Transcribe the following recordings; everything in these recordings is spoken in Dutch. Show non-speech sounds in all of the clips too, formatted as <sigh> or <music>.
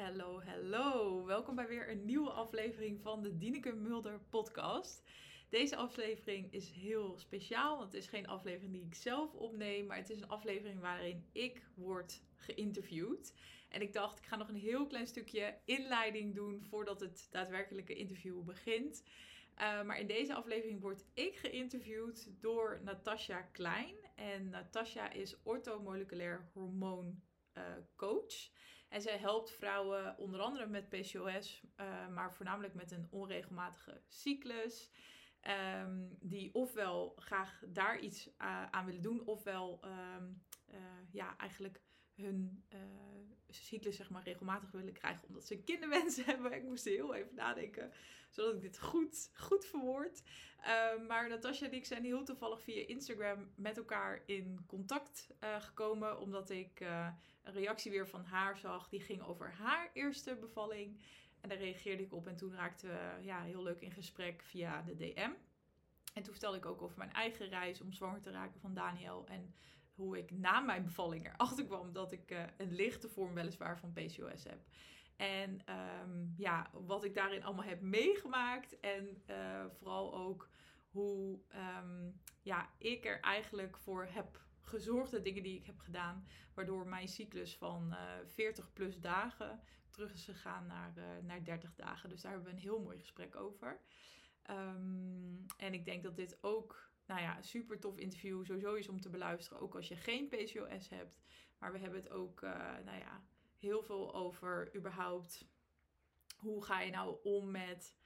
Hallo, hallo. Welkom bij weer een nieuwe aflevering van de Dineke Mulder podcast. Deze aflevering is heel speciaal, het is geen aflevering die ik zelf opneem, maar het is een aflevering waarin ik word geïnterviewd. En ik dacht, ik ga nog een heel klein stukje inleiding doen voordat het daadwerkelijke interview begint. Uh, maar in deze aflevering word ik geïnterviewd door Natasja Klein. En Natasja is orthomoleculair hormoon uh, coach. En zij helpt vrouwen onder andere met PCOS, uh, maar voornamelijk met een onregelmatige cyclus. Um, die ofwel graag daar iets uh, aan willen doen, ofwel um, ja, eigenlijk hun uh, cyclus zeg maar, regelmatig willen krijgen omdat ze een kinderwens <laughs> hebben. Ik moest heel even nadenken, zodat ik dit goed, goed verwoord. Uh, maar Natasja en ik zijn heel toevallig via Instagram met elkaar in contact uh, gekomen. Omdat ik een reactie weer van haar zag. Die ging over haar eerste bevalling. En daar reageerde ik op en toen raakten we ja, heel leuk in gesprek via de DM. En toen vertelde ik ook over mijn eigen reis om zwanger te raken van Daniel. En hoe ik na mijn bevalling erachter kwam dat ik uh, een lichte vorm weliswaar van PCOS heb. En um, ja, wat ik daarin allemaal heb meegemaakt. En uh, vooral ook hoe um, ja, ik er eigenlijk voor heb gezorgd, de dingen die ik heb gedaan. Waardoor mijn cyclus van uh, eh, 40 plus dagen terug is gegaan naar, naar 30 dagen. Dus daar hebben we een heel mooi gesprek over. Um, en ik denk dat dit ook nou ja, super tof interview sowieso is om te beluisteren. Ook als je geen PCOS hebt. Maar we hebben het ook, uh, nou ja, heel veel over überhaupt. Hoe ga je nou om met,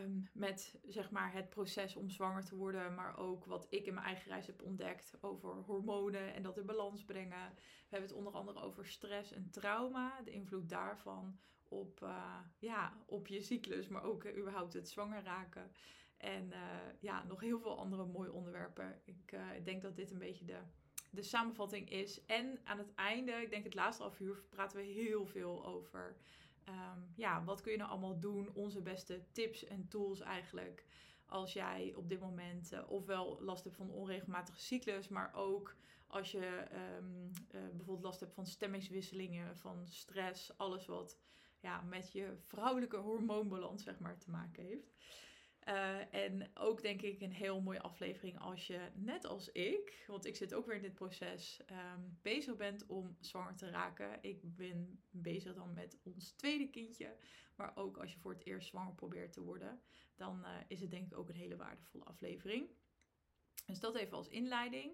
um, met zeg maar het proces om zwanger te worden. Maar ook wat ik in mijn eigen reis heb ontdekt over hormonen en dat in balans brengen. We hebben het onder andere over stress en trauma. De invloed daarvan op, uh, ja, op je cyclus. Maar ook uh, überhaupt het zwanger raken. En uh, ja, nog heel veel andere mooie onderwerpen. Ik uh, denk dat dit een beetje de, de samenvatting is. En aan het einde, ik denk het laatste half uur, praten we heel veel over. Um, ja, wat kun je nou allemaal doen? Onze beste tips en tools eigenlijk. Als jij op dit moment uh, ofwel last hebt van onregelmatige cyclus, maar ook als je um, bijvoorbeeld last hebt van stemmingswisselingen, van stress, alles wat ja, met je vrouwelijke hormoonbalans zeg maar te maken heeft. Uh, en ook denk ik een heel mooie aflevering als je, net als ik, want ik zit ook weer in dit proces, um, bezig bent om zwanger te raken. Ik ben bezig dan met ons tweede kindje. Maar ook als je voor het eerst zwanger probeert te worden, dan uh, is het denk ik ook een hele waardevolle aflevering. Dus dat even als inleiding.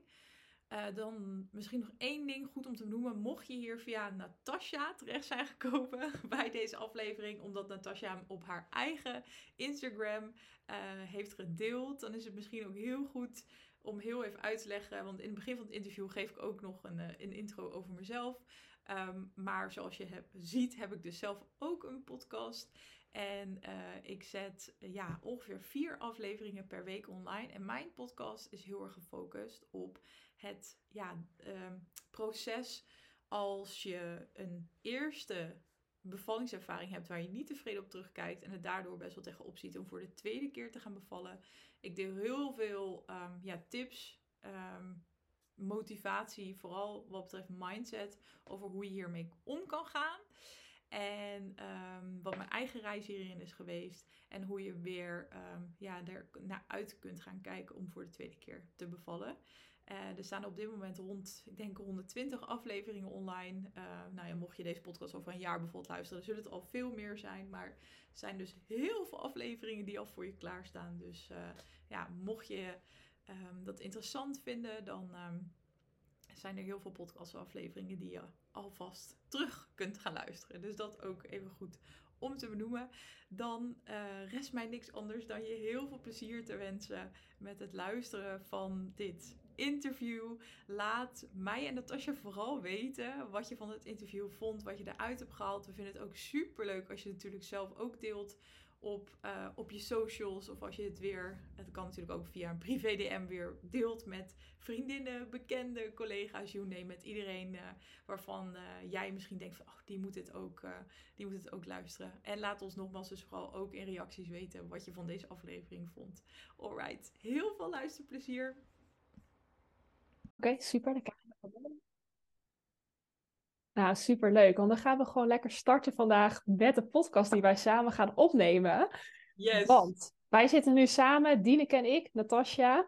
Uh, dan misschien nog één ding goed om te noemen. Mocht je hier via Natasja terecht zijn gekomen <laughs> bij deze aflevering, omdat Natasja hem op haar eigen Instagram uh, heeft gedeeld, dan is het misschien ook heel goed om heel even uit te leggen. Want in het begin van het interview geef ik ook nog een, uh, een intro over mezelf. Um, maar zoals je heb, ziet, heb ik dus zelf ook een podcast. En ik zet ja, ongeveer vier afleveringen per week online. En mijn podcast is heel erg gefocust op het ja, uh, proces als je een eerste bevallingservaring hebt waar je niet tevreden op terugkijkt en het daardoor best wel tegenop ziet om voor de tweede keer te gaan bevallen. Ik deel heel veel um, ja, tips, um, motivatie, vooral wat betreft mindset, over hoe je hiermee om kan gaan. En wat mijn eigen reis hierin is geweest. En hoe je weer ja, er naar uit kunt gaan kijken om voor de tweede keer te bevallen. Uh, er staan op dit moment rond, ik denk 120 afleveringen online. Uh, nou ja, mocht je deze podcast over een jaar bijvoorbeeld luisteren, zullen het al veel meer zijn. Maar er zijn dus heel veel afleveringen die al voor je klaarstaan. Dus uh, ja, mocht je um, dat interessant vinden, dan zijn er heel veel podcastafleveringen die je alvast terug kunt gaan luisteren. Dus dat ook even goed om te benoemen. Dan rest mij niks anders dan je heel veel plezier te wensen met het luisteren van dit interview. Laat mij en Natasja vooral weten wat je van het interview vond, wat je eruit hebt gehaald. We vinden het ook super leuk als je het natuurlijk zelf ook deelt op, uh, op je socials. Of als je het weer, het kan natuurlijk ook via een privé DM weer deelt met vriendinnen, bekenden, collega's, you name met iedereen uh, waarvan uh, jij misschien denkt van, oh, die moet het ook, die moet het ook luisteren. En laat ons nogmaals dus vooral ook in reacties weten wat je van deze aflevering vond. Alright, heel veel luisterplezier. Oké, super. Dan krijg je Nou, superleuk. Want dan gaan we gewoon lekker starten vandaag met de podcast die wij samen gaan opnemen. Yes. Want wij zitten nu samen, Dieneke en ik, Natasja.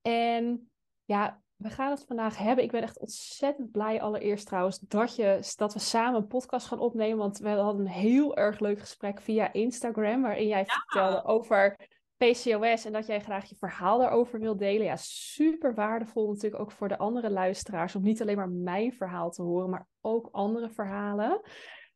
En ja, we gaan het vandaag hebben. Ik ben echt ontzettend blij allereerst trouwens dat, je, dat we samen een podcast gaan opnemen. Want we hadden een heel erg leuk gesprek via Instagram. Waarin jij vertelde over PCOS en dat jij graag je verhaal daarover wil delen. Ja, super waardevol natuurlijk ook voor de andere luisteraars. Om niet alleen maar mijn verhaal te horen, maar ook andere verhalen.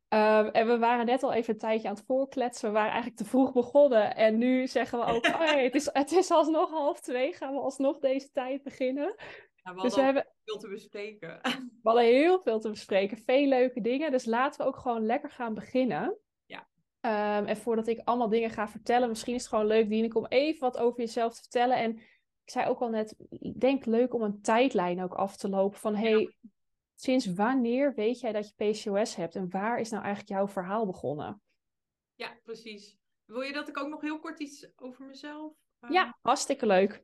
Um, en we waren net al even een tijdje aan het voorkletsen. We waren eigenlijk te vroeg begonnen. En nu zeggen we ook, <laughs> hey, het, is, het is alsnog half twee. Gaan we alsnog deze tijd beginnen. Ja, we dus we hebben veel te bespreken. <laughs> We hadden heel veel te bespreken. Veel leuke dingen. Dus laten we ook gewoon lekker gaan beginnen. Um, en voordat ik allemaal dingen ga vertellen, misschien is het gewoon leuk, Dienek, om even wat over jezelf te vertellen. En ik zei ook al net, ik denk leuk om een tijdlijn ook af te lopen van, hey, sinds wanneer weet jij dat je PCOS hebt en waar is nou eigenlijk jouw verhaal begonnen? Ja, precies. Wil je dat ik ook nog heel kort iets over mezelf? Uh... Ja, hartstikke leuk.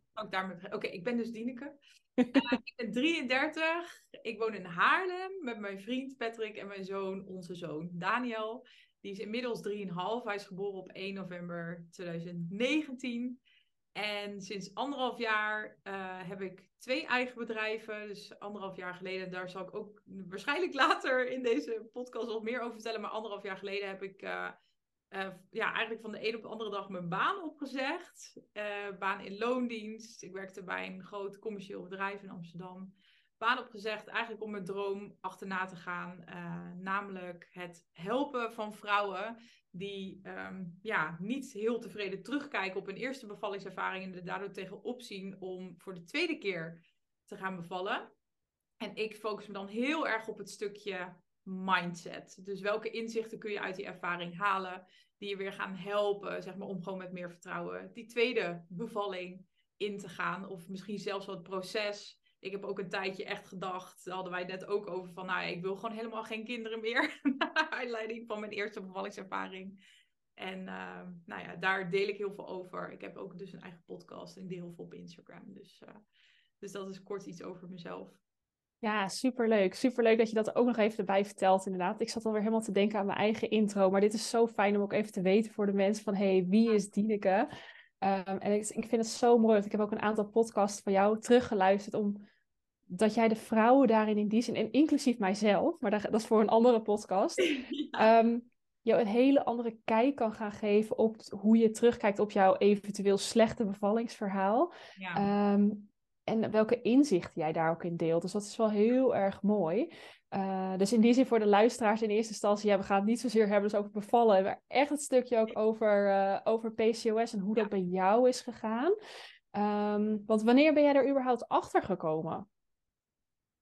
Oké, ik ben dus Dieneke. uh, <laughs> ik ben 33. Ik woon in Haarlem met mijn vriend Patrick en mijn zoon, onze zoon Daniel. Die is inmiddels 3,5. Hij is geboren op 1 november 2019. En sinds anderhalf jaar uh, heb ik twee eigen bedrijven. Dus anderhalf jaar geleden, daar zal ik ook waarschijnlijk <laughs> later in deze podcast wat meer over vertellen. Maar anderhalf jaar geleden heb ik uh, uh, ja, eigenlijk van de een op de andere dag mijn baan opgezegd. baan in loondienst. Ik werkte bij een groot commercieel bedrijf in Amsterdam. Baan opgezegd eigenlijk om mijn droom achterna te gaan. namelijk het helpen van vrouwen die um, ja, niet heel tevreden terugkijken op hun eerste bevallingservaring en er daardoor tegenop zien om voor de tweede keer te gaan bevallen. En ik focus me dan heel erg op het stukje mindset. Dus welke inzichten kun je uit die ervaring halen, die je weer gaan helpen, zeg maar, om gewoon met meer vertrouwen die tweede bevalling in te gaan. Of misschien zelfs wel het proces ik heb ook een tijdje echt gedacht, daar hadden wij net ook over, van nou, ik wil gewoon helemaal geen kinderen meer. <laughs> Naar aanleiding van mijn eerste bevallingservaring. En uh, nou ja, daar deel ik heel veel over. Ik heb ook dus een eigen podcast en deel heel veel op Instagram. Dus, uh, dus dat is kort iets over mezelf. Ja, superleuk. Superleuk dat je dat ook nog even erbij vertelt, inderdaad. Ik zat alweer helemaal te denken aan mijn eigen intro. Maar dit is zo fijn om ook even te weten voor de mensen van... hey, wie is Dieneke? Um, en ik, ik, vind het zo mooi, want ik heb ook een aantal podcasts van jou teruggeluisterd... om dat jij de vrouwen daarin in die zin, en inclusief mijzelf, maar dat, is voor een andere podcast, <laughs> ja. um, jou een hele andere kijk kan gaan geven op hoe je terugkijkt op jouw eventueel slechte bevallingsverhaal. Ja. Ehm, en welke inzichten jij daar ook in deelt. Dus dat is wel heel erg mooi. Uh, dus in die zin voor de luisteraars in eerste instantie, ja, we gaan het niet zozeer hebben dus over bevallen, maar echt het stukje ook over, uh, over PCOS en hoe dat bij jou is gegaan. Um, want wanneer ben jij er überhaupt achter gekomen?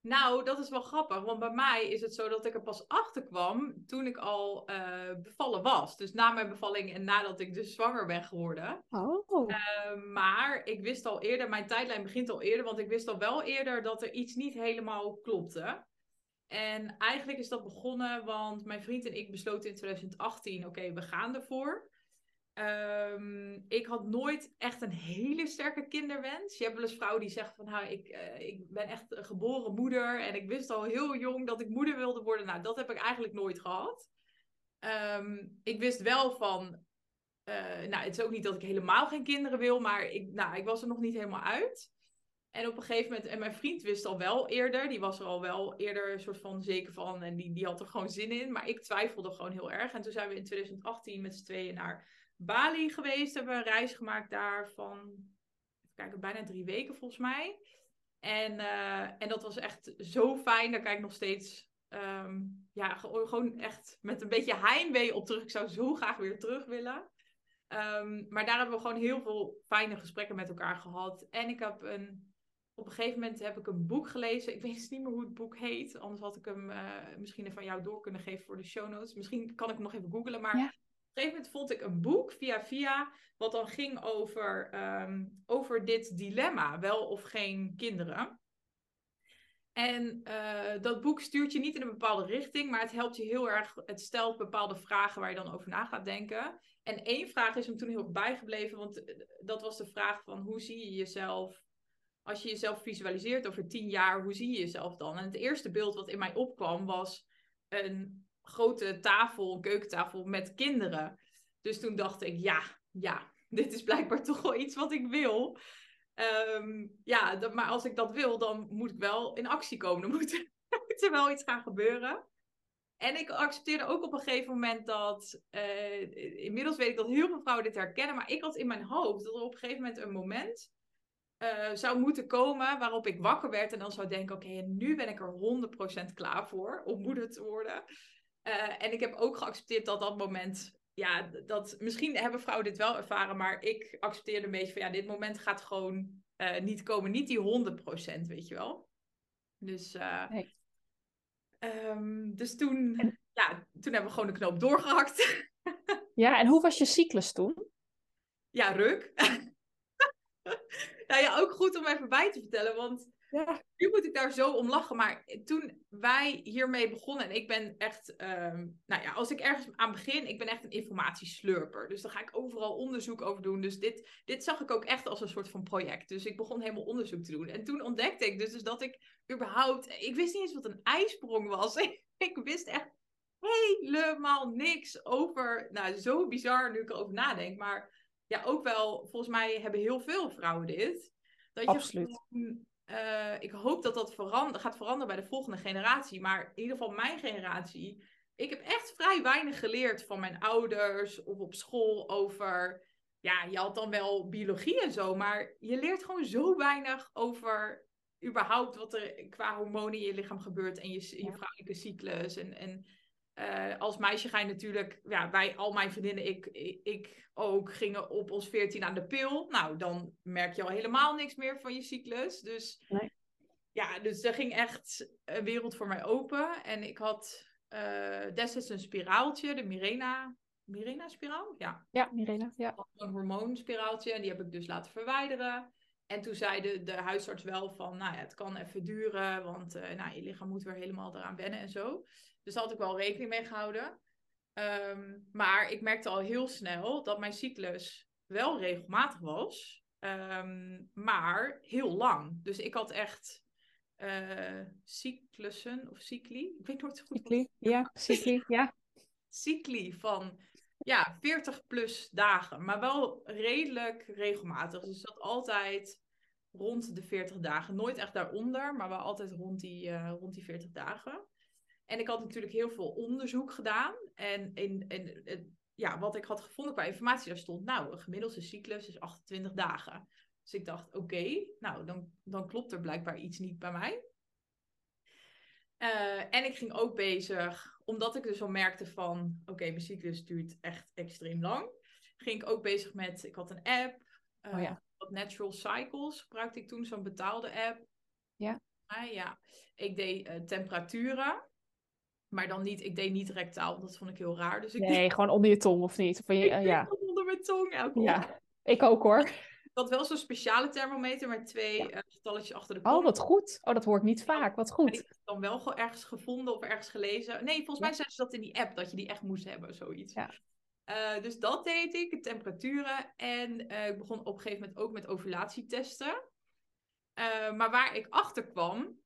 Nou, dat is wel grappig, want bij mij is het zo dat ik er pas achter kwam toen ik al uh, bevallen was. Dus na mijn bevalling en nadat ik dus zwanger ben geworden. Oh. Uh, maar ik wist al eerder, mijn tijdlijn begint al eerder, want ik wist al wel eerder dat er iets niet helemaal klopte. En eigenlijk is dat begonnen, want mijn vriend en ik besloten in 2018, oké, we gaan ervoor. Um, ik had nooit echt een hele sterke kinderwens. Je hebt wel eens vrouwen die zeggen van, nou, ik, uh, ik ben echt een geboren moeder en ik wist al heel jong dat ik moeder wilde worden. Nou, dat heb ik eigenlijk nooit gehad. Um, ik wist wel van, uh, nou, het is ook niet dat ik helemaal geen kinderen wil, maar ik, nou, ik was er nog niet helemaal uit. En op een gegeven moment, en mijn vriend wist al wel eerder, die was er al wel eerder een soort van zeker van en die, die had er gewoon zin in. Maar ik twijfelde gewoon heel erg. En toen zijn we in 2018 met z'n tweeën naar Bali geweest, hebben we een reis gemaakt daar van, kijken, bijna drie weken volgens mij. En, uh, en dat was echt zo fijn, daar kijk ik nog steeds, um, ja, gewoon echt met een beetje heimwee op terug. Ik zou zo graag weer terug willen. Um, maar daar hebben we gewoon heel veel fijne gesprekken met elkaar gehad. En ik heb een, op een gegeven moment heb ik een boek gelezen. Ik weet niet meer hoe het boek heet. Anders had ik hem uh, misschien aan jou door kunnen geven voor de show notes. Misschien kan ik hem nog even googlen. Maar een gegeven moment vond ik een boek via via, wat dan ging over, um, over dit dilemma, wel of geen kinderen. En uh, dat boek stuurt je niet in een bepaalde richting, maar het helpt je heel erg. Het stelt bepaalde vragen waar je dan over na gaat denken. En één vraag is hem toen heel bijgebleven, want eh, dat was de vraag van hoe zie je jezelf, als je jezelf visualiseert over tien jaar, hoe zie je jezelf dan? En het eerste beeld wat in mij opkwam was een grote tafel, keukentafel met kinderen. Dus toen dacht ik, ja, ja, dit is blijkbaar <laughs> toch wel iets wat ik wil. Ehm, ja, dat, maar als ik dat wil, dan moet ik wel in actie komen. <laughs> Dan moet, er wel iets gaan gebeuren. En ik accepteerde ook op een gegeven moment dat, uh, inmiddels weet ik dat heel veel vrouwen dit herkennen, maar ik had in mijn hoofd dat er op een gegeven moment een moment uh, zou moeten komen waarop ik wakker werd en dan zou denken, oké, nu ben ik er 100% klaar voor om moeder te worden. Uh, en ik heb ook geaccepteerd dat dat moment, ja, dat misschien hebben vrouwen dit wel ervaren, maar ik accepteerde een beetje van, ja, dit moment gaat gewoon niet komen, niet die 100%, weet je wel. Dus nee. Um, dus toen, ja, toen hebben we gewoon de knoop doorgehakt. <laughs> ja, en hoe was je cyclus toen? Ja, ruk. <laughs> nou ja, ook goed om even bij te vertellen, want ja. Nu moet ik daar zo om lachen. Maar toen wij hiermee begonnen, en ik ben echt, ehm, nou ja, als ik ergens aan begin, ik ben echt een informatieslurper. Dus dan ga ik overal onderzoek over doen. Dus dit, dit zag ik ook echt als een soort van project. Dus ik begon helemaal onderzoek te doen. En toen ontdekte ik dus, dus dat ik überhaupt, ik wist niet eens wat een ijsprong was. <laughs> ik wist echt helemaal niks over, nou zo bizar nu ik erover nadenk. Maar ja, ook wel, volgens mij hebben heel veel vrouwen dit. Dat je Absoluut. Uh, ik hoop dat dat verander, gaat veranderen bij de volgende generatie. Maar in ieder geval mijn generatie. Ik heb echt vrij weinig geleerd van mijn ouders of op school over. Ja, je had dan wel biologie en zo, maar je leert gewoon zo weinig over überhaupt wat er qua hormonen in je lichaam gebeurt en je, je vrouwelijke cyclus. En, en uh, als meisje ga je natuurlijk, ja, wij, al mijn vriendinnen, ik, ik, ook, gingen op ons veertien aan de pil. Nou, dan merk je al helemaal niks meer van je cyclus. Dus nee. ja, dus er ging echt een wereld voor mij open. En ik had uh, destijds een spiraaltje, de Mirena. Mirena-spiraal? Ja. Ja, Mirena, ja. Een hormoonspiraaltje. En die heb ik dus laten verwijderen. En toen zei de, de huisarts wel van, nou ja, het kan even duren, want uh, nou, je lichaam moet weer helemaal eraan wennen en zo. Dus daar had ik wel rekening mee gehouden. Ehm, maar ik merkte al heel snel dat mijn cyclus wel regelmatig was, um, maar heel lang. Dus ik had echt uh, cyclussen of cycli, ik weet nooit zo goed. Cycli, ja, cycli, ja. <laughs> Cycli van ja, 40 plus dagen, maar wel redelijk regelmatig. Dus dat altijd rond de 40 dagen. Nooit echt daaronder, maar wel altijd rond die, uh, rond die 40 dagen. En ik had natuurlijk heel veel onderzoek gedaan. En in, in, ja, wat ik had gevonden qua informatie, daar stond, nou, een gemiddelde cyclus is 28 dagen. Dus ik dacht, oké, nou, dan, dan klopt er blijkbaar iets niet bij mij. Uh, en ik ging ook bezig, omdat ik dus al merkte van, oké, mijn cyclus duurt echt extreem lang. Ging ik ook bezig met, ik had een app, uh, oh ja. Natural Cycles gebruikte ik toen, zo'n betaalde app. Ja. Uh, ja. Ik deed uh, temperaturen. Maar dan niet, ik deed niet rectaal, dat vond ik heel raar. Dus ik nee, gewoon onder je tong of niet? Of je, uh, ja. onder mijn tong. Elke ja, ik ook hoor. Ik had wel zo'n speciale thermometer met twee ja. uh, getalletjes achter de kop. Oh, wat goed. Oh, dat hoor ik niet vaak. Wat goed. ik heb dan wel ergens gevonden of ergens gelezen. Nee, volgens mij zeiden ze dat in die app, dat je die echt moest hebben, zoiets. Ja. Uh, dus dat deed ik, temperaturen. En ik begon op een gegeven moment ook met ovulatietesten. maar waar ik achter kwam,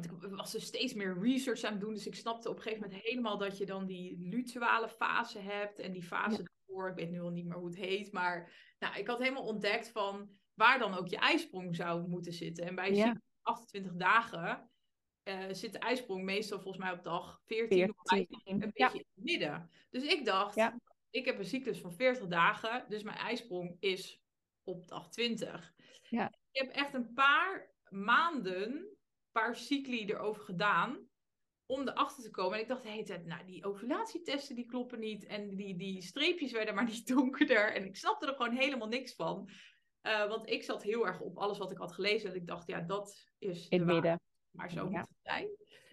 want ik was er steeds meer research aan het doen. Dus ik snapte op een gegeven moment helemaal dat je dan die luteale fase hebt. En die fase daarvoor, ik weet nu al niet meer hoe het heet. Maar nou, ik had helemaal ontdekt van waar dan ook je ijsprong zou moeten zitten. En bij 28 dagen uh, zit de ijsprong meestal volgens mij op dag 14, 14. of 15, een beetje ja. in het midden. Dus ik dacht, ik heb een cyclus van 40 dagen. Dus mijn ijsprong is op dag 20. Ja. Ik heb echt een paar maanden paar cycli erover gedaan om erachter te komen. En ik dacht de hele tijd, nou, die ovulatietesten die kloppen niet. En die, die streepjes werden maar niet <laughs> donkerder. En ik snapte er gewoon helemaal niks van. Uh, want ik zat heel erg op alles wat ik had gelezen. En ik dacht, ja, dat is In het midden. Maar zo moet het zijn.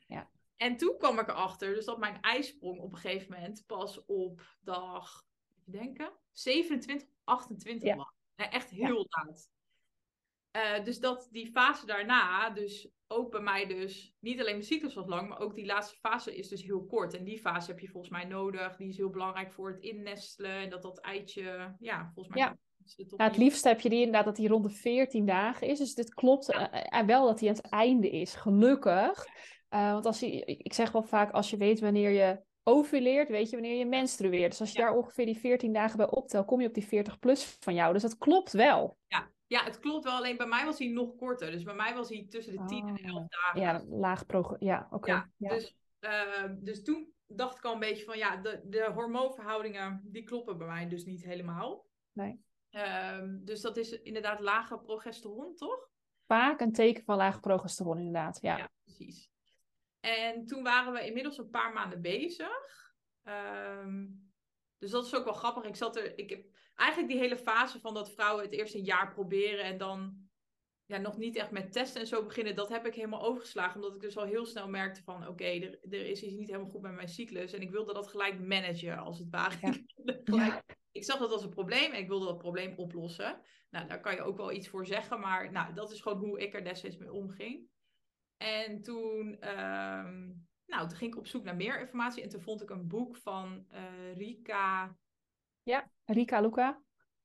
Ja. En toen kwam ik erachter, dus dat mijn ijsprong op een gegeven moment pas op dag, even denken, 27, 28 ja. was. echt heel laat. Uh, dus dat die fase daarna, dus ook bij mij dus, niet alleen mijn cyclus was lang, maar ook die laatste fase is dus heel kort. En die fase heb je volgens mij nodig. Die is heel belangrijk voor het innestelen. En dat dat eitje, ja, volgens mij... Ja. Ja, het liefst heb je die inderdaad dat die rond de 14 dagen is. Dus dit klopt ja. uh, wel dat hij aan het einde is. Gelukkig. Uh, want als je, ik zeg wel vaak, als je weet wanneer je ovuleert, weet je wanneer je menstrueert. Dus als je daar ongeveer die 14 dagen bij optelt, kom je op die 40 plus van jou. Dus dat klopt wel. Ja, ja, het klopt wel. Alleen bij mij was hij nog korter. Dus bij mij was hij tussen de 10 en 11 dagen. Ja, laag pro. Ja, oké. Ja, Dus, uh, dus toen dacht ik al een beetje van ja, de, de hormoonverhoudingen die kloppen bij mij dus niet helemaal. Nee. Um, dus dat is inderdaad lage progesteron, toch? Vaak een teken van lage progesteron, inderdaad. Ja, ja precies. En toen waren we inmiddels een paar maanden bezig. Um, dus dat is ook wel grappig. Ik zat er, ik heb eigenlijk die hele fase van dat vrouwen het eerst een jaar proberen en dan ja, nog niet echt met testen en zo beginnen, dat heb ik helemaal overgeslagen. Omdat ik dus al heel snel merkte van oké, er, er is iets niet helemaal goed met mijn cyclus. En ik wilde dat gelijk managen, als het ware. Ja. <laughs> gelijk, ik zag dat als een probleem en ik wilde dat probleem oplossen. Nou, daar kan je ook wel iets voor zeggen, maar nou, dat is gewoon hoe ik er destijds mee omging. En toen, um, nou, toen ging ik op zoek naar meer informatie en toen vond ik een boek van uh, Rika. Ja, Rika Luca.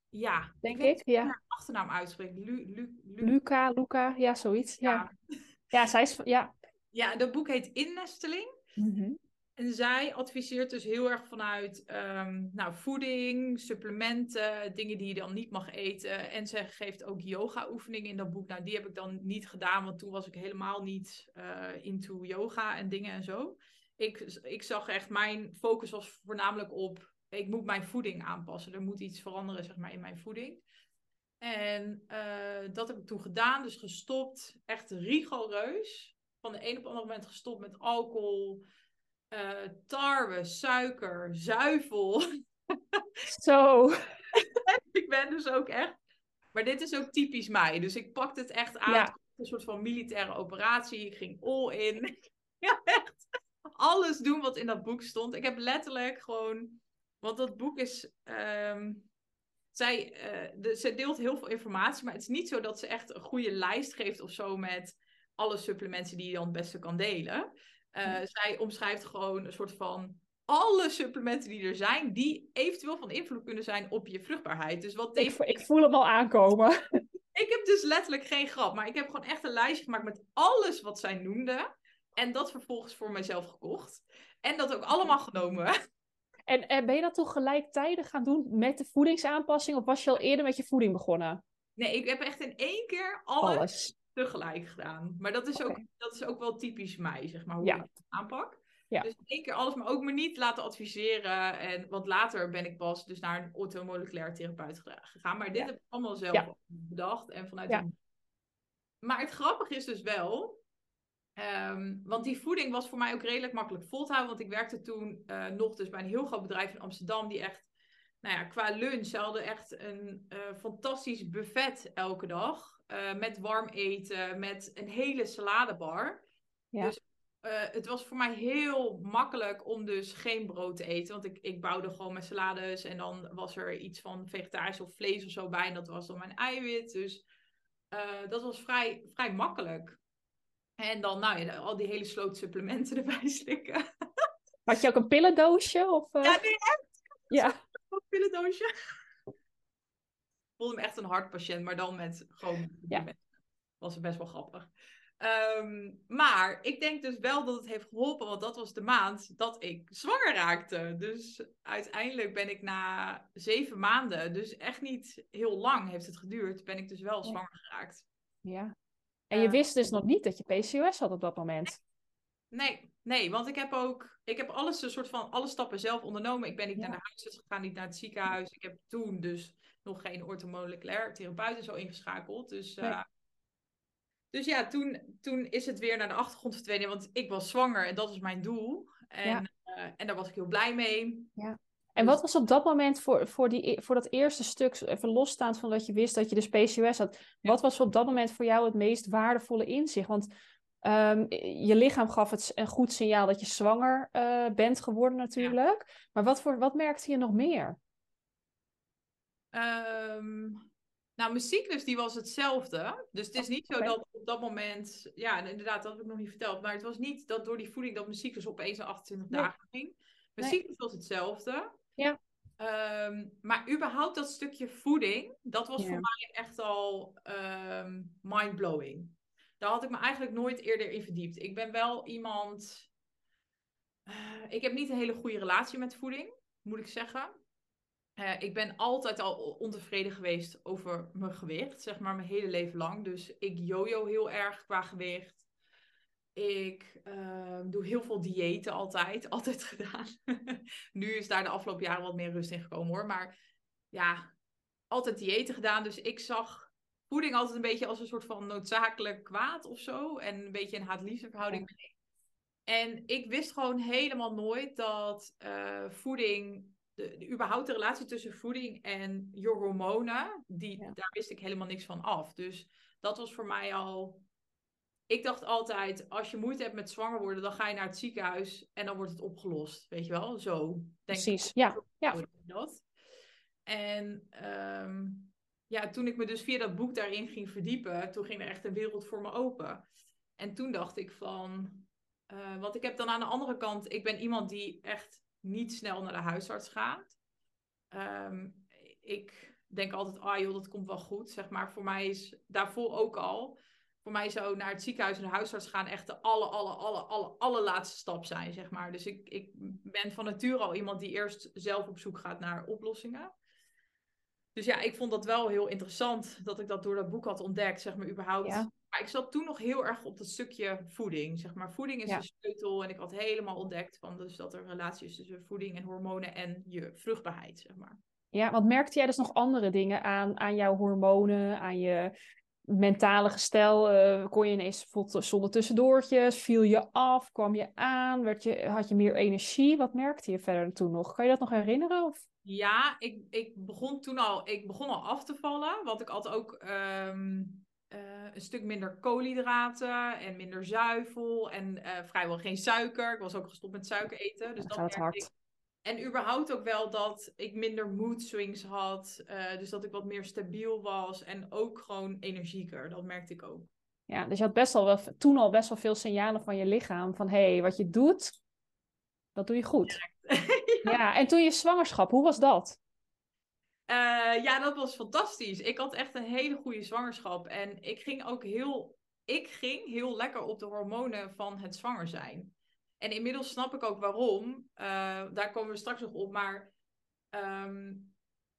Ja, denk ik. Ja. Haar achternaam uitspreekt. Lu, Lu, Lu... Luca, Luca, ja, zoiets. Ja. ja, ja zij is. Ja. ja, dat boek heet Innesteling. Mm En zij adviseert dus heel erg vanuit um, nou, voeding, supplementen, dingen die je dan niet mag eten. En ze geeft ook yoga-oefeningen in dat boek. Nou, die heb ik dan niet gedaan, want toen was ik helemaal niet uh, into yoga en dingen en zo. Ik, ik zag echt, mijn focus was voornamelijk op ik moet mijn voeding aanpassen. Er moet iets veranderen zeg maar, in mijn voeding. En uh, dat heb ik toen gedaan, dus gestopt. Echt rigoureus. Van de een op het andere moment gestopt met alcohol, uh, tarwe, suiker, zuivel. <laughs> Zo. ik ben dus ook echt. Maar dit is ook typisch mij. Dus ik pakte het echt aan. Ja. Een soort van militaire operatie. Ik ging all in. <laughs> ja, echt. Alles doen wat in dat boek stond. Ik heb letterlijk gewoon want dat boek is. Um, zij, uh, de, ze deelt heel veel informatie, maar het is niet zo dat ze echt een goede lijst geeft of zo met alle supplementen die je dan het beste kan delen. Uh, zij omschrijft gewoon een soort van alle supplementen die er zijn, die eventueel van invloed kunnen zijn op je vruchtbaarheid. Dus wat ik, ik voel hem al aankomen. <laughs> ik heb dus letterlijk geen grap, maar ik heb gewoon echt een lijstje gemaakt met alles wat zij noemde. En dat vervolgens voor mezelf gekocht. En dat ook allemaal genomen. En, en ben je dat toch gelijktijdig gaan doen met de voedingsaanpassing? Of was je al eerder met je voeding begonnen? Nee, ik heb echt in één keer alles, tegelijk gedaan. Maar dat is, ook, dat is ook wel typisch mij, zeg maar, hoe ik het aanpak. Ja. Dus in één keer alles, maar ook me niet laten adviseren. En, want later ben ik pas dus naar een orthomoleculair therapeut gegaan. Maar dit heb ik allemaal zelf bedacht. En vanuit Maar het grappige is dus wel Um, want die voeding was voor mij ook redelijk makkelijk vol te houden. Want ik werkte toen uh, nog dus bij een heel groot bedrijf in Amsterdam. Die echt, nou ja, qua lunch, ze hadden echt een uh, fantastisch buffet elke dag. Uh, met warm eten, met een hele saladebar. Ja. Dus het was voor mij heel makkelijk om dus geen brood te eten. Want ik, ik bouwde gewoon mijn salades. En dan was er iets van vegetarisch of vlees of zo bij. En dat was dan mijn eiwit. Dus dat was vrij, vrij makkelijk. En dan, nou ja, al die hele sloot supplementen erbij <laughs> slikken. Had je ook een pillendoosje? Of, uh... Ja, nee, echt. Ja. Een pillendoosje. Ik voelde me echt een hartpatiënt, maar dan met gewoon... Ja. Was best wel grappig. Um, maar ik denk dus wel dat het heeft geholpen, want dat was de maand dat ik zwanger raakte. Dus uiteindelijk ben ik na zeven maanden, dus echt niet heel lang heeft het geduurd, ben ik dus wel zwanger geraakt. Ja, en je wist dus nog niet dat je PCOS had op dat moment. Nee, nee, want ik heb ook, ik heb alles een soort van alle stappen zelf ondernomen. Ik ben niet naar de huisarts gegaan, niet naar het ziekenhuis. Ik heb toen dus nog geen orthomoleculair therapeut zo ingeschakeld. Dus, uh, dus ja, toen, toen is het weer naar de achtergrond verdwenen, want ik was zwanger en dat was mijn doel. En, ja. uh, en daar was ik heel blij mee. Ja. En wat was op dat moment voor, voor, die, e, voor dat eerste stuk, even losstaand van dat je wist dat je de PCOS had, wat was op dat moment voor jou het meest waardevolle inzicht? Want um, je lichaam gaf het een goed signaal dat je zwanger uh, bent geworden natuurlijk. Maar wat, voor, wat merkte je nog meer? Um, nou, mijn cyclus die was hetzelfde. Dus het is oh, niet zo dat op dat moment... Ja, inderdaad, dat heb ik nog niet verteld. Maar het was niet dat door die voeding dat mijn cyclus opeens naar 28 nee. dagen ging. Mijn nee. cyclus was hetzelfde. Ja. Um, maar überhaupt dat stukje voeding, dat was ja. voor mij echt al um, mindblowing. daar had ik me eigenlijk nooit eerder in verdiept. Ik ben wel iemand. eh, ik heb niet een hele goede relatie met voeding, moet ik zeggen. Eh, ik ben altijd al ontevreden geweest over mijn gewicht, zeg maar mijn hele leven lang. Dus ik jojo heel erg qua gewicht. Ik eh, doe heel veel diëten altijd, <laughs> altijd gedaan. nu is daar de afgelopen jaren wat meer rust in gekomen hoor. Maar ja, altijd diëten gedaan. Dus ik zag voeding altijd een beetje als een soort van noodzakelijk kwaad of zo. En een beetje een haat-liefde verhouding. En ik wist gewoon helemaal nooit dat eh, voeding, de, de, überhaupt de relatie tussen voeding en je hormonen, die, Ja. daar wist ik helemaal niks van af. Dus dat was voor mij al. Ik dacht altijd, als je moeite hebt met zwanger worden, dan ga je naar het ziekenhuis en dan wordt het opgelost. Weet je wel? Zo. Denk ik. Precies, ja. ja. Ik dat. En ehm, ja, toen ik me dus via dat boek daarin ging verdiepen, toen ging er echt een wereld voor me open. En toen dacht ik van, eh, want ik heb dan aan de andere kant, ik ben iemand die echt niet snel naar de huisarts gaat. Ehm, ik denk altijd, ah joh, dat komt wel goed. Zeg maar, voor mij is daarvoor ook al, voor mij zou naar het ziekenhuis en de huisarts gaan echt de alle, alle, alle, alle, allerlaatste stap zijn, zeg maar. Dus ik, ik ben van nature al iemand die eerst zelf op zoek gaat naar oplossingen. Dus ja, ik vond dat wel heel interessant dat ik dat door dat boek had ontdekt, zeg maar, überhaupt. Ja. Maar ik zat toen nog heel erg op dat stukje voeding, zeg maar. Voeding is Ja. de sleutel en ik had helemaal ontdekt van dus dat er relatie is tussen voeding en hormonen en je vruchtbaarheid, zeg maar. Ja, want merkte jij dus nog andere dingen aan, aan jouw hormonen, aan je mentale gestel? Eh, kon je ineens bijvoorbeeld zonder tussendoortjes? Viel je af? Kwam je aan? Werd je, had je meer energie? Wat merkte je verder toen nog? Kan je dat nog herinneren? Of? Ja, ik, ik begon toen al, ik begon al af te vallen, want ik had ook ehm, eh, een stuk minder koolhydraten en minder zuivel en eh, vrijwel geen suiker. Ik was ook gestopt met suiker eten, dus dat hard. ik. En überhaupt ook wel dat ik minder mood swings had, eh, dus dat ik wat meer stabiel was en ook gewoon energieker. Dat merkte ik ook. Ja, dus je had best al wel, toen al best wel veel signalen van je lichaam. Van hé, hey, wat je doet, dat doe je goed. <laughs> Ja, en toen je zwangerschap, hoe was dat? Eh, ja, dat was fantastisch. Ik had echt een hele goede zwangerschap. En ik ging ook heel, ik ging heel lekker op de hormonen van het zwanger zijn. En inmiddels snap ik ook waarom. Eh, daar komen we straks nog op. Maar ehm,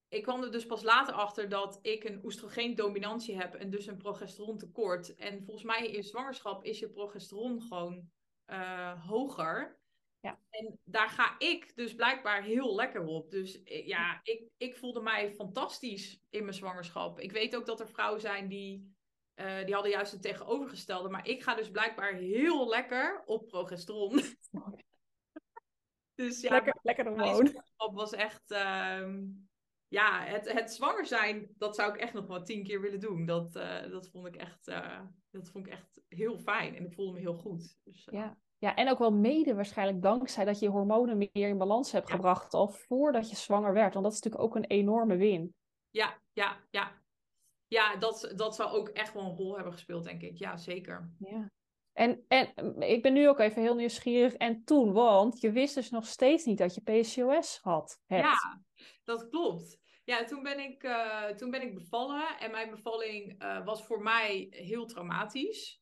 ik kwam er dus pas later achter dat ik een oestrogeendominantie heb en dus een progesterontekort. En volgens mij in zwangerschap is je progesteron gewoon eh, hoger. Ja. En daar ga ik dus blijkbaar heel lekker op. Dus eh, ja, ik, ik voelde mij fantastisch in mijn zwangerschap. Ik weet ook dat er vrouwen zijn die, eh, die hadden juist het tegenovergestelde. Maar ik ga dus blijkbaar heel lekker op progesteron. <laughs> dus ja, lekker, lekker hormoon. zwangerschap was echt... ehm, ja, het, het zwanger zijn, dat zou ik echt nog wel tien keer willen doen. Dat, eh, dat, vond ik echt, eh, dat vond ik echt heel fijn. En ik voelde me heel goed. Dus, Ja. ja, en ook wel mede waarschijnlijk dankzij dat je je hormonen meer in balans hebt Ja. gebracht al voordat je zwanger werd. Want dat is natuurlijk ook een enorme win. ja, ja, ja. Ja, dat, dat zou ook echt wel een rol hebben gespeeld, denk ik. Ja, zeker. Ja. En, en mm, ik ben nu ook even heel nieuwsgierig. En toen, want je wist dus nog steeds niet dat je PCOS had. Hebt. Ja, dat klopt. Ja, toen ben ik, eh, toen ben ik bevallen en mijn bevalling eh, was voor mij heel traumatisch.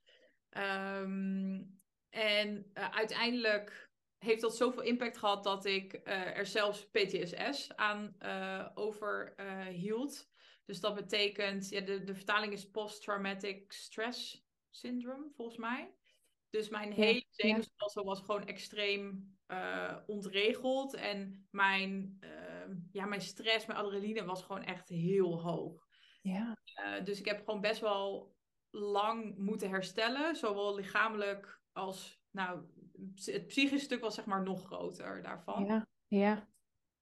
Ehm, en eh, uiteindelijk heeft dat zoveel impact gehad dat ik er zelfs PTSS aan overhield. Dus dat betekent, ja, de, de vertaling is Post-Traumatic Stress Syndrome, volgens mij. Dus mijn hele zenuwstelsel was gewoon extreem eh, ontregeld. En mijn, eh, ja, mijn stress, mijn adrenaline was gewoon echt heel hoog. Ja. Eh, dus ik heb gewoon best wel lang moeten herstellen. Zowel lichamelijk als, nou, het psychische stuk was zeg maar nog groter daarvan. Ja. Ja.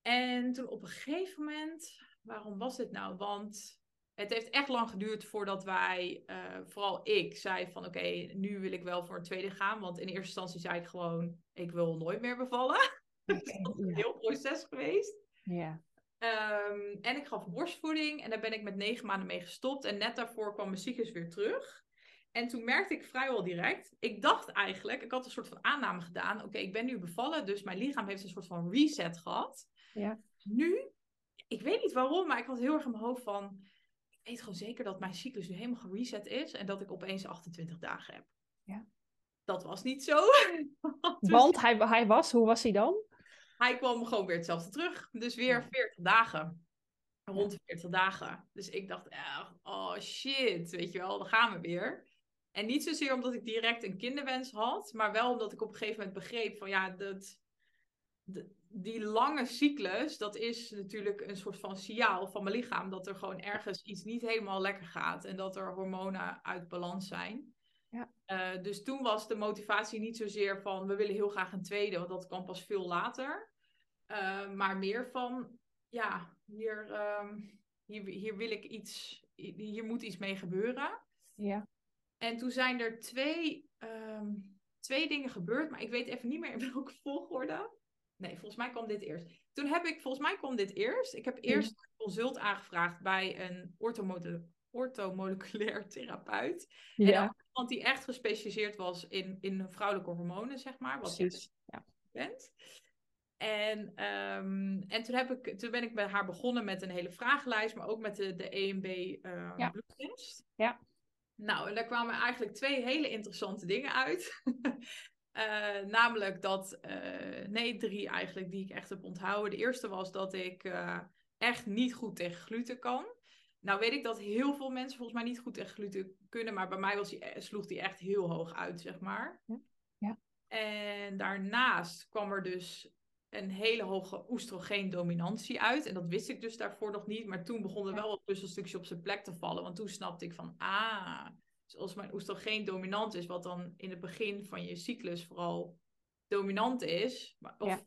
En toen op een gegeven moment, waarom was dit nou? Want het heeft echt lang geduurd voordat wij, eh, vooral ik, zei van oké, nu wil ik wel voor een tweede gaan. Want in eerste instantie zei ik gewoon, ik wil nooit meer bevallen. <laughs> Dat is een ja. heel proces geweest. Ja. Ehm, en ik gaf borstvoeding en daar ben ik met negen maanden mee gestopt. En net daarvoor kwam mijn cyclus weer terug. En toen merkte ik vrijwel direct, ik dacht eigenlijk, ik had een soort van aanname gedaan. Oké, ik ben nu bevallen, dus mijn lichaam heeft een soort van reset gehad. Ja. Nu, ik weet niet waarom, maar ik had heel erg in mijn hoofd van, weet gewoon zeker dat mijn cyclus nu helemaal gereset is en dat ik opeens 28 dagen heb. Ja. Dat was niet zo. <laughs> Dus Want hij, hij was, hoe was hij dan? hij kwam gewoon weer hetzelfde terug. Dus weer Ja. 40 dagen. Rond de 40 dagen. Dus ik dacht echt, oh shit, weet je wel, dan gaan we weer. En niet zozeer omdat ik direct een kinderwens had, maar wel omdat ik op een gegeven moment begreep van ja, dat, die lange cyclus, dat is natuurlijk een soort van signaal van mijn lichaam dat er gewoon ergens iets niet helemaal lekker gaat en dat er hormonen uit balans zijn. Ja. Eh, dus toen was de motivatie niet zozeer van we willen heel graag een tweede, want dat kwam pas veel later. Eh, maar meer van ja, hier, ehm, hier, hier wil ik iets, hier moet iets mee gebeuren. Ja. En toen zijn er twee, ehm, twee dingen gebeurd, maar ik weet even niet meer in welke volgorde. Nee, volgens mij kwam dit eerst. Toen heb ik, volgens mij kwam dit eerst. Ik heb eerst een consult aangevraagd bij een orthomode- orthomoleculair <laughs> therapeut. En Ja, ook iemand die echt gespecialiseerd was in, in vrouwelijke hormonen, zeg maar. Wat precies. Ja. bent. En, ehm, en toen, heb ik, toen ben ik bij haar begonnen met een hele vragenlijst, maar ook met de, de EMB ehm Ja. bloedtest. Ja. Nou, en daar kwamen eigenlijk twee hele interessante dingen uit. <laughs> Eh, namelijk dat, eh, nee, drie eigenlijk, die ik echt heb onthouden. De eerste was dat ik eh, echt niet goed tegen gluten kan. Nou weet ik dat heel veel mensen volgens mij niet goed tegen gluten kunnen, maar bij mij was die, sloeg die echt heel hoog uit, zeg maar. Ja. Ja. En daarnaast kwam er dus een hele hoge oestrogeendominantie uit. En dat wist ik dus daarvoor nog niet. Maar toen begon er Ja. wel wat puzzelstukjes op zijn plek te vallen. Want toen snapte ik van, ah, dus als mijn oestrogeen dominant is, wat dan in het begin van je cyclus vooral dominant is, maar, of Ja.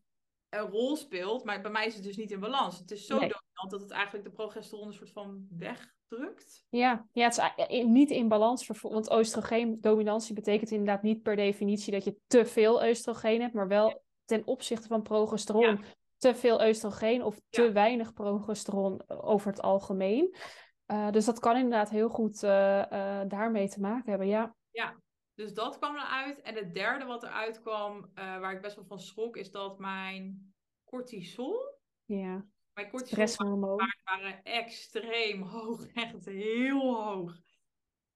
een rol speelt, maar bij mij is het dus niet in balans. Het is zo Nee. dominant dat het eigenlijk de progesteron een soort van wegdrukt. Ja, ja, het is in- niet in balans. Want oestrogeendominantie betekent inderdaad niet per definitie dat je te veel oestrogeen hebt, maar wel ten opzichte van progesteron te veel oestrogeen of te Ja. weinig progesteron eh, over het algemeen. Eh, dus dat kan inderdaad heel goed eh, eh, daarmee te maken hebben. Ja, Dus dat kwam eruit. En het derde wat eruit kwam, waar ik best wel van schrok, is dat mijn cortisol, ja. mijn cortisol waren extreem hoog, <laughs> echt heel hoog.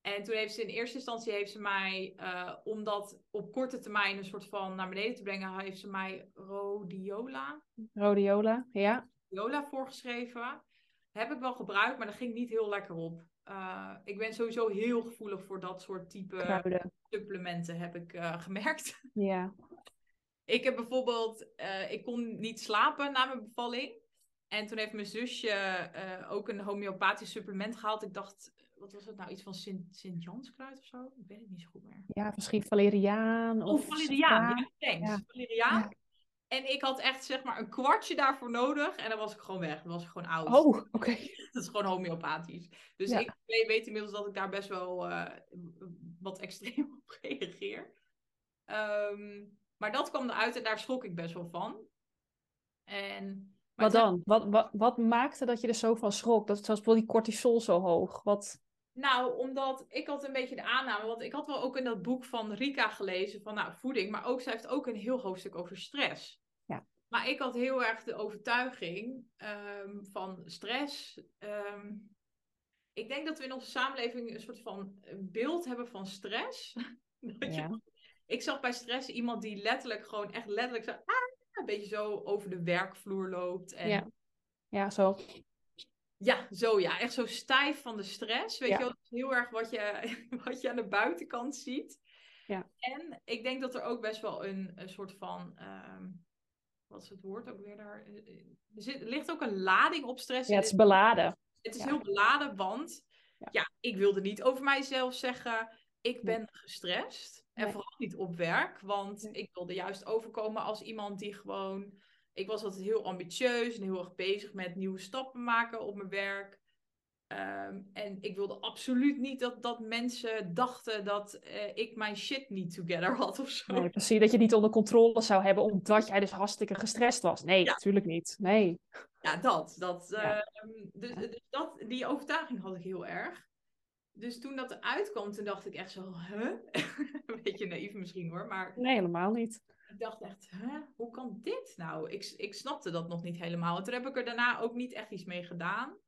En toen heeft ze in eerste instantie heeft ze mij, om dat op korte termijn een soort van naar beneden te brengen, heeft ze mij rhodiola, Rhodiola, ja. rhodiola voorgeschreven. Heb ik wel gebruikt, maar dat ging niet heel lekker op. Eh, ik ben sowieso heel gevoelig voor dat soort type Kruiden. supplementen, heb ik eh, <laughs> gemerkt. Ja, Ik heb bijvoorbeeld, eh, ik kon niet slapen na mijn bevalling. En toen heeft mijn zusje ook een homeopathisch supplement gehaald. Ik dacht, wat was het nou? Iets van Sint- Sint-Janskruid of zo? Ik weet het niet zo goed meer. ja misschien valeriaan Oh, of valeriaan. Ja, thanks. Ja. Valeriaan. En ik had echt zeg maar een kwartje daarvoor nodig. En dan was ik gewoon weg. Dan was ik gewoon oud. Oh, oké. <laughs> Dat is gewoon homeopathisch. Dus Ja. ik weet inmiddels dat ik daar best wel eh, wat extreem <laughs> op reageer. Ehm, maar dat kwam eruit en daar schrok ik best wel van. En, Wat dan? Wat, wat, wat maakte dat je er zo van schrok? Dat zoals wel die cortisol zo hoog. Wat... Nou, omdat ik had een beetje de aanname, want ik had wel ook in dat boek van Rika gelezen van nou, voeding, maar ook zij heeft ook een heel hoofdstuk over stress. Ja. Maar ik had heel erg de overtuiging ehm, van stress. ehm, ik denk dat we in onze samenleving een soort van beeld hebben van stress. <laughs> Dat je- Ja. ik zag bij stress iemand die letterlijk gewoon echt letterlijk zo, ah, een beetje zo over de werkvloer loopt. En Ja. ja, zo. Ja, zo ja. Echt zo stijf van de stress. Weet Ja. je wel, dat is heel erg wat je, <laughs> wat je aan de buitenkant ziet. Ja. En ik denk dat er ook best wel een, een soort van, ehm, wat is het woord ook weer daar? Eh, eh, Er, zit, ligt ook een lading op stress. Ja, het is beladen. het is ja. heel beladen, want Ja. ja. ik wilde niet over mijzelf zeggen, ik ben gestrest. En vooral niet op werk, want Nee. ik wilde juist overkomen als iemand die gewoon... Ik was altijd heel ambitieus en heel erg bezig met nieuwe stappen maken op mijn werk. Ehm, en ik wilde absoluut niet dat, dat mensen dachten dat eh, ik mijn shit niet together had of zo. Nee, precies. Dat je niet onder controle zou hebben omdat jij dus hartstikke gestrest was. Nee, Ja. natuurlijk niet. Nee. Ja, dat. dat, Ja. ehm, dus, dus dat die overtuiging had ik heel erg. Dus toen dat eruit kwam, toen dacht ik echt zo, huh? <laughs> Een beetje naïef misschien hoor, maar Nee, helemaal niet. Ik dacht echt, huh? Hoe kan dit nou? Ik, ik snapte dat nog niet helemaal. En toen heb ik er daarna ook niet echt iets mee gedaan.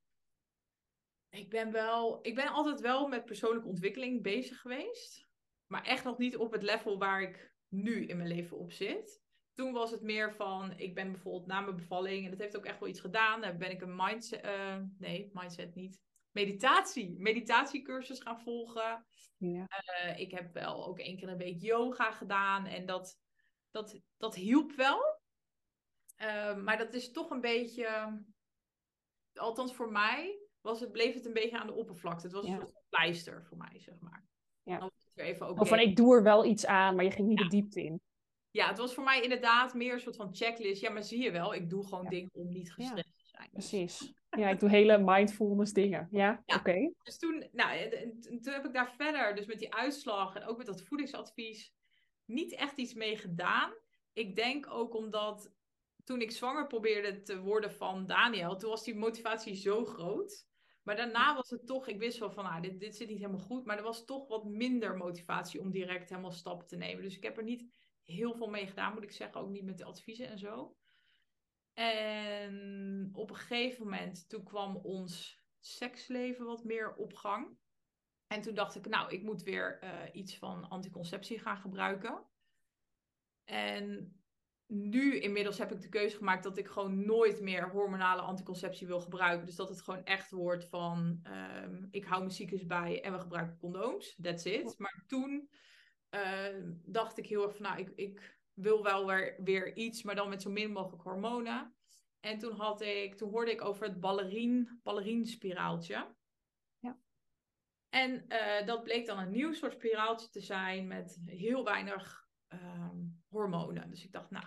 Ik ben wel, ik ben altijd wel met persoonlijke ontwikkeling bezig geweest. Maar echt nog niet op het level waar ik nu in mijn leven op zit. Toen was het meer van, ik ben bijvoorbeeld na mijn bevalling, en dat heeft ook echt wel iets gedaan. Dan ben ik een mindset, eh, nee, mindset niet. Meditatie, meditatiecursus gaan volgen. Ja. Uh, ik heb wel ook één keer een week yoga gedaan. En dat, dat, dat hielp wel. Uh, maar dat is toch een beetje, althans voor mij, was het, bleef het een beetje aan de oppervlakte. Het was een soort pleister voor mij, zeg maar. Ja. Even okay. Of van ik doe er wel iets aan, maar je ging niet de diepte in. Ja, het was voor mij inderdaad meer een soort van checklist. Ja, maar zie je wel, ik doe gewoon dingen om niet gestrest te zijn. Precies. Ja, ik doe hele mindfulness dingen. Ja, oké. Dus toen, nou, toen heb ik daar verder, dus met die uitslag en ook met dat voedingsadvies, niet echt iets mee gedaan. Ik denk ook omdat toen ik zwanger probeerde te worden van Daniel, toen was die motivatie zo groot. Maar daarna was het toch, ik wist wel van, ah, dit, dit zit niet helemaal goed. Maar er was toch wat minder motivatie om direct helemaal stappen te nemen. Dus ik heb er niet heel veel mee gedaan, moet ik zeggen. Ook niet met de adviezen en zo. En op een gegeven moment, toen kwam ons seksleven wat meer op gang. En toen dacht ik, nou, ik moet weer uh, iets van anticonceptie gaan gebruiken. En nu inmiddels heb ik de keuze gemaakt dat ik gewoon nooit meer hormonale anticonceptie wil gebruiken. Dus dat het gewoon echt wordt van um, ik hou mijn cyclus bij en we gebruiken condooms. That's it. Maar toen uh, dacht ik heel erg van nou, ik, ik wil wel weer, weer iets, maar dan met zo min mogelijk hormonen. En toen, had ik, toen hoorde ik over het ballerien, ballerienspiraaltje. Ja. En uh, dat bleek dan een nieuw soort spiraaltje te zijn met heel weinig um, hormonen. Dus ik dacht, nou,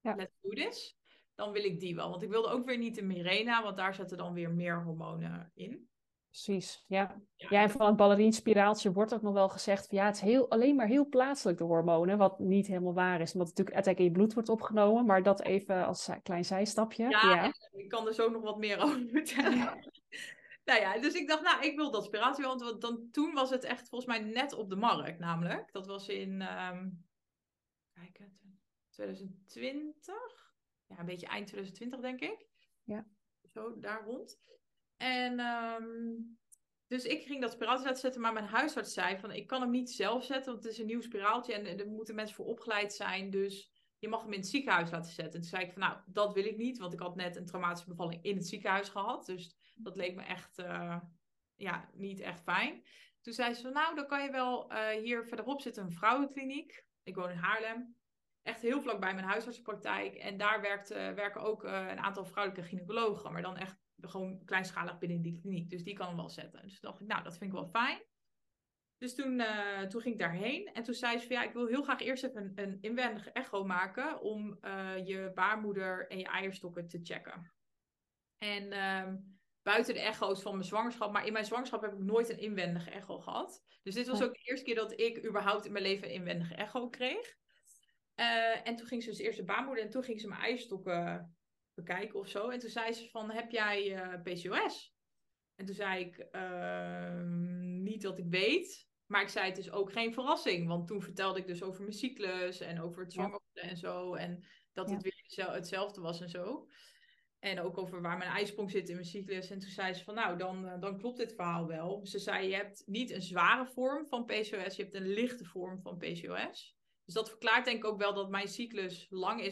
ja. let's do this. Dan wil ik die wel. Want ik wilde ook weer niet de Mirena, want daar zetten dan weer meer hormonen in. Precies, ja. ja. en van het ballerienspiraaltje wordt ook nog wel gezegd... Van, ja, het is heel, alleen maar heel plaatselijk de hormonen, wat niet helemaal waar is. Omdat het natuurlijk uiteindelijk in je bloed wordt opgenomen. Maar dat even als klein zijstapje. Ja, ja. ik kan er zo nog wat meer over vertellen. <laughs> nou ja, dus ik dacht, nou, ik wil dat spiratie wel. Want dan, toen was het echt volgens mij net op de markt, namelijk. Dat was in... Um, kijk, 2020. Ja, een beetje eind 2020, denk ik. Ja. Zo, daar rond. En um, dus ik ging dat spiraaltje laten zetten, maar mijn huisarts zei van ik kan hem niet zelf zetten, want het is een nieuw spiraaltje en er moeten mensen voor opgeleid zijn, dus je mag hem in het ziekenhuis laten zetten. En toen zei ik van nou, dat wil ik niet, want ik had net een traumatische bevalling in het ziekenhuis gehad, dus dat leek me echt, uh, ja, niet echt fijn. Toen zei ze van nou, dan kan je wel uh, hier verderop zitten een vrouwenkliniek. Ik woon in Haarlem echt heel vlak bij mijn huisartsenpraktijk. En daar werkt, werken ook uh, een aantal vrouwelijke gynaecologen. Maar dan echt gewoon kleinschalig binnen die kliniek. Dus die kan hem wel zetten. Dus dacht ik, nou, dat vind ik wel fijn. Dus toen, uh, toen ging ik daarheen. En toen zei ze van ja, ik wil heel graag eerst even een, een inwendige echo maken. Om je baarmoeder en je eierstokken te checken. En ehm, buiten de echo's van mijn zwangerschap. Maar in mijn zwangerschap heb ik nooit een inwendige echo gehad. Dus dit was ook de eerste keer dat ik überhaupt in mijn leven een inwendige echo kreeg. Uh, en toen ging ze dus eerst de baarmoeder en toen ging ze mijn eierstokken bekijken of zo. En toen zei ze van, heb jij PCOS? En toen zei ik, uh, niet dat ik weet. Maar ik zei, het is ook geen verrassing. Want toen vertelde ik dus over mijn cyclus en over het zwanger ja. en zo. En dat ja. het weer hetzelfde was en zo. En ook over waar mijn ijsprong zit in mijn cyclus. En toen zei ze van, nou, dan, uh, dan klopt dit verhaal wel. Ze zei, je hebt niet een zware vorm van PCOS, je hebt een lichte vorm van PCOS. Dus dat verklaart denk ik ook wel dat mijn cyclus lang is,